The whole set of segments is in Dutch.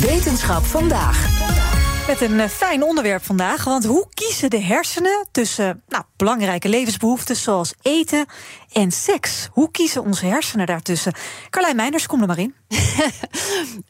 Wetenschap vandaag. Met een eh, fijn onderwerp vandaag, want hoe kiezen de hersenen tussen nou, belangrijke levensbehoeftes zoals eten en seks? Hoe kiezen onze hersenen daartussen? Carlijn Meinders, kom er maar in.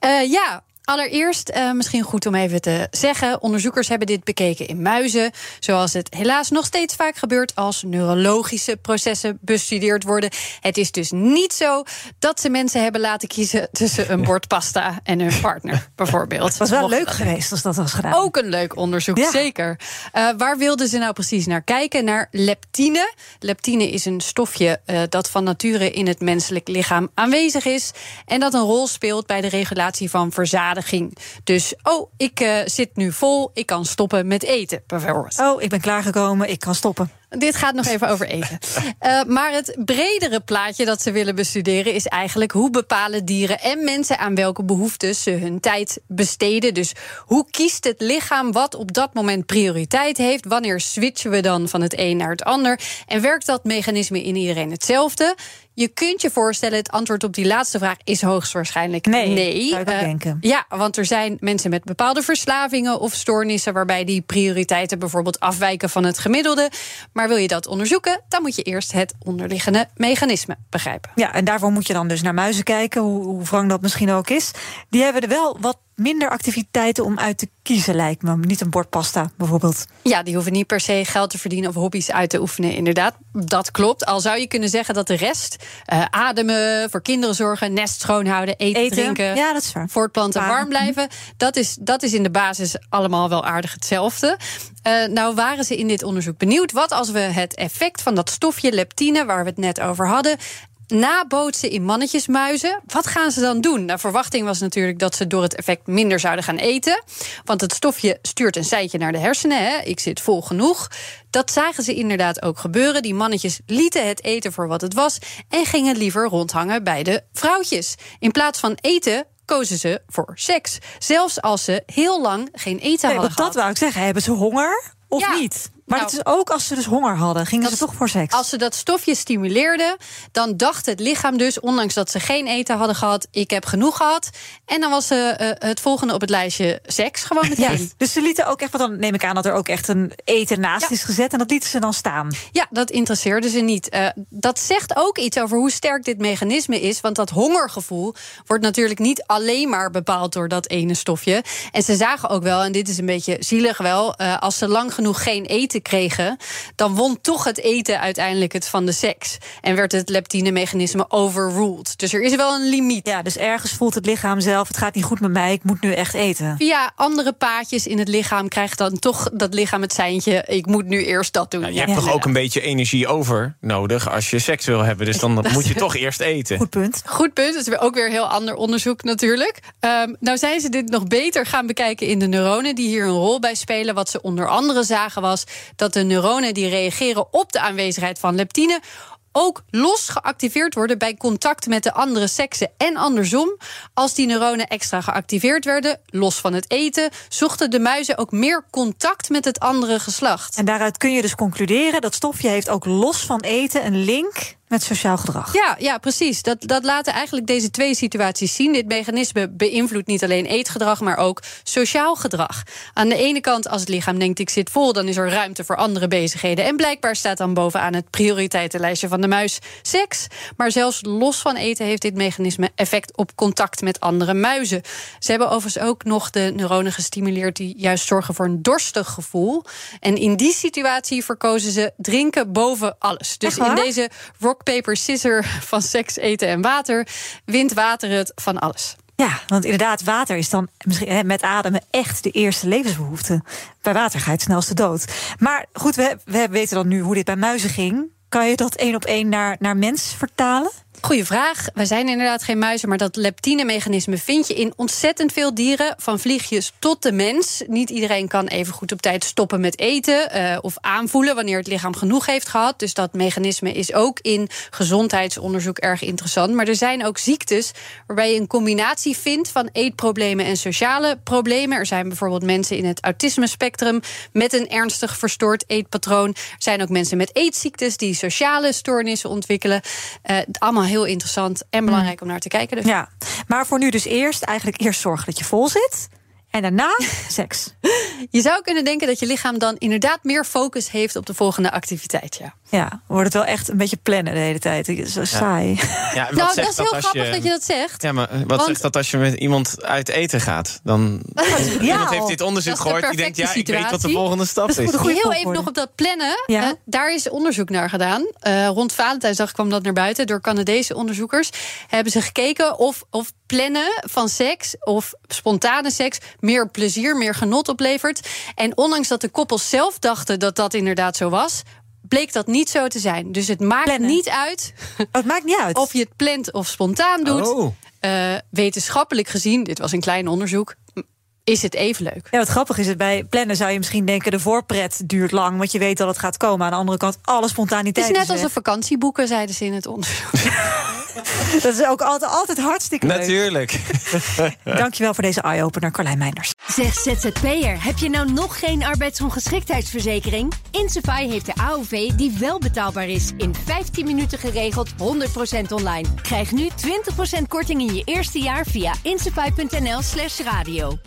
Uh, ja, Allereerst uh, misschien goed om even te zeggen: onderzoekers hebben dit bekeken in muizen, zoals het helaas nog steeds vaak gebeurt als neurologische processen bestudeerd worden. Het is dus niet zo dat ze mensen hebben laten kiezen tussen een bord pasta en hun partner, bijvoorbeeld. Het was wel leuk geweest als dat was gedaan. Ook een leuk onderzoek, ja. zeker. Uh, waar wilden ze nou precies naar kijken? Naar leptine. Leptine is een stofje uh, dat van nature in het menselijk lichaam aanwezig is en dat een rol speelt bij de regulatie van verzadiging ging. Dus, oh, ik uh, zit nu vol, ik kan stoppen met eten. Oh, ik ben klaargekomen, ik kan stoppen. Dit gaat nog even over eten. Uh, maar het bredere plaatje dat ze willen bestuderen is eigenlijk hoe bepalen dieren en mensen aan welke behoeftes ze hun tijd besteden. Dus hoe kiest het lichaam wat op dat moment prioriteit heeft? Wanneer switchen we dan van het een naar het ander? En werkt dat mechanisme in iedereen hetzelfde? Je kunt je voorstellen, het antwoord op die laatste vraag is hoogstwaarschijnlijk nee. nee. Uh, denken. Ja, want er zijn mensen met bepaalde verslavingen of stoornissen waarbij die prioriteiten bijvoorbeeld afwijken van het gemiddelde. Maar wil je dat onderzoeken, dan moet je eerst het onderliggende mechanisme begrijpen. Ja, en daarvoor moet je dan dus naar muizen kijken, hoe, hoe wrang dat misschien ook is. Die hebben er wel wat minder activiteiten om uit te kiezen, lijkt me. Niet een bord pasta bijvoorbeeld. Ja, die hoeven niet per se geld te verdienen of hobby's uit te oefenen. Inderdaad, dat klopt. Al zou je kunnen zeggen dat de rest, uh, ademen, voor kinderen zorgen, nest schoonhouden, eten, eten. drinken, ja, dat is waar. voortplanten, warm blijven, dat is, dat is in de basis allemaal wel aardig hetzelfde. Uh, nou waren ze in dit onderzoek benieuwd. Wat als we het effect van dat stofje leptine, waar we het net over hadden, nabootsen in mannetjesmuizen. Wat gaan ze dan doen? Nou, verwachting was natuurlijk dat ze door het effect minder zouden gaan eten. Want het stofje stuurt een seintje naar de hersenen. Hè? Ik zit vol genoeg. Dat zagen ze inderdaad ook gebeuren. Die mannetjes lieten het eten voor wat het was en gingen liever rondhangen bij de vrouwtjes. In plaats van eten kozen ze voor seks. Zelfs als ze heel lang geen eten nee, hadden Dat wou ik zeggen. Hebben ze honger of ja. niet? Maar Nou, het is ook als ze dus honger hadden, gingen dat ze toch voor seks. Als ze dat stofje stimuleerden, dan dacht het lichaam dus, ondanks dat ze geen eten hadden gehad, ik heb genoeg gehad. En dan was uh, het volgende op het lijstje seks gewoon meteen. Ja, dus ze lieten ook echt, want dan neem ik aan dat er ook echt een eten naast Ja. is gezet. En dat lieten ze dan staan. Ja, dat interesseerde ze niet. Uh, dat zegt ook iets over hoe sterk dit mechanisme is. Want dat hongergevoel wordt natuurlijk niet alleen maar bepaald door dat ene stofje. En ze zagen ook wel, en dit is een beetje zielig wel, uh, als ze lang genoeg geen eten kregen, dan won toch het eten uiteindelijk het van de seks. En werd het leptine-mechanisme overruled. Dus er is wel een limiet. Ja, dus ergens voelt het lichaam zelf, het gaat niet goed met mij, ik moet nu echt eten. Via andere paadjes in het lichaam krijgt dan toch dat lichaam het seintje: ik moet nu eerst dat doen. Nou, je hebt toch ook een beetje energie over nodig als je seks wil hebben. Dus dan moet je toch eerst eten. Goed punt. Goed punt. Dat is weer ook weer heel ander onderzoek natuurlijk. Um, nou zijn ze dit nog beter gaan bekijken in de neuronen die hier een rol bij spelen. Wat ze onder andere zagen was dat de neuronen die reageren op de aanwezigheid van leptine ook los geactiveerd worden bij contact met de andere seksen. En andersom, als die neuronen extra geactiveerd werden, los van het eten, zochten de muizen ook meer contact met het andere geslacht. En daaruit kun je dus concluderen dat stofje heeft ook los van eten een link met sociaal gedrag. Ja, ja precies. Dat, dat laten eigenlijk deze twee situaties zien. Dit mechanisme beïnvloedt niet alleen eetgedrag, maar ook sociaal gedrag. Aan de ene kant, als het lichaam denkt ik zit vol, dan is er ruimte voor andere bezigheden. En blijkbaar staat dan bovenaan het prioriteitenlijstje van de muis seks. Maar zelfs los van eten heeft dit mechanisme effect op contact met andere muizen. Ze hebben overigens ook nog de neuronen gestimuleerd die juist zorgen voor een dorstig gevoel. En in die situatie verkozen ze drinken boven alles. Dus in deze rock paper, scissor van seks, eten en water wint water het van alles. Ja, want inderdaad, water is dan misschien met ademen echt de eerste levensbehoefte. Bij water ga het snelste dood. Maar goed, we, we weten dan nu hoe dit bij muizen ging. Kan je dat één op één naar, naar mens vertalen? Goeie vraag. Wij zijn inderdaad geen muizen, maar dat leptine-mechanisme vind je in ontzettend veel dieren, van vliegjes tot de mens. Niet iedereen kan even goed op tijd stoppen met eten uh, of aanvoelen wanneer het lichaam genoeg heeft gehad. Dus dat mechanisme is ook in gezondheidsonderzoek erg interessant. Maar er zijn ook ziektes waarbij je een combinatie vindt van eetproblemen en sociale problemen. Er zijn bijvoorbeeld mensen in het autisme-spectrum met een ernstig verstoord eetpatroon. Er zijn ook mensen met eetziektes die sociale stoornissen ontwikkelen. Uh, allemaal heel interessant en belangrijk om naar te kijken. Dus. Ja, maar voor nu dus eerst eigenlijk eerst zorgen dat je vol zit. En daarna seks. Je zou kunnen denken dat je lichaam dan inderdaad meer focus heeft op de volgende activiteit. Ja, ja wordt het wel echt een beetje plannen de hele tijd. Zo saai. Ja, wat nou, dat is heel grappig dat je dat zegt. Ja, maar wat zegt dat als je met iemand uit eten gaat? Dan ja. iemand heeft dit onderzoek gehoord. Die denkt, ja, ik weet wat de volgende stap is. is. Heel even nog op dat plannen. Ja. daar is onderzoek naar gedaan. Uh, rond Valentijnsdag kwam dat naar buiten door Canadese onderzoekers. Hebben ze gekeken of, of plannen van seks of spontane seks meer plezier, meer genot oplevert. En ondanks dat de koppels zelf dachten dat dat inderdaad zo was, bleek dat niet zo te zijn. Dus het maakt niet uit. Oh, het maakt niet uit. Of je het plant of spontaan doet. Oh. Uh, wetenschappelijk gezien, dit was een klein onderzoek, is het even leuk. Ja, wat grappig is het bij plannen zou je misschien denken de voorpret duurt lang, want je weet dat het gaat komen. Aan de andere kant alle spontaniteit. Het is net als een vakantieboeken, zeiden ze in het onderzoek. dat is ook altijd, altijd hartstikke leuk. Natuurlijk. Dankjewel voor deze eye-opener, Carlijn Meinders. Zeg ZZP'er, heb je nou nog geen arbeidsongeschiktheidsverzekering? Insafai heeft de AOV die wel betaalbaar is. In 15 minuten geregeld, 100% online. Krijg nu 20% korting in je eerste jaar via insafai.nl slash radio.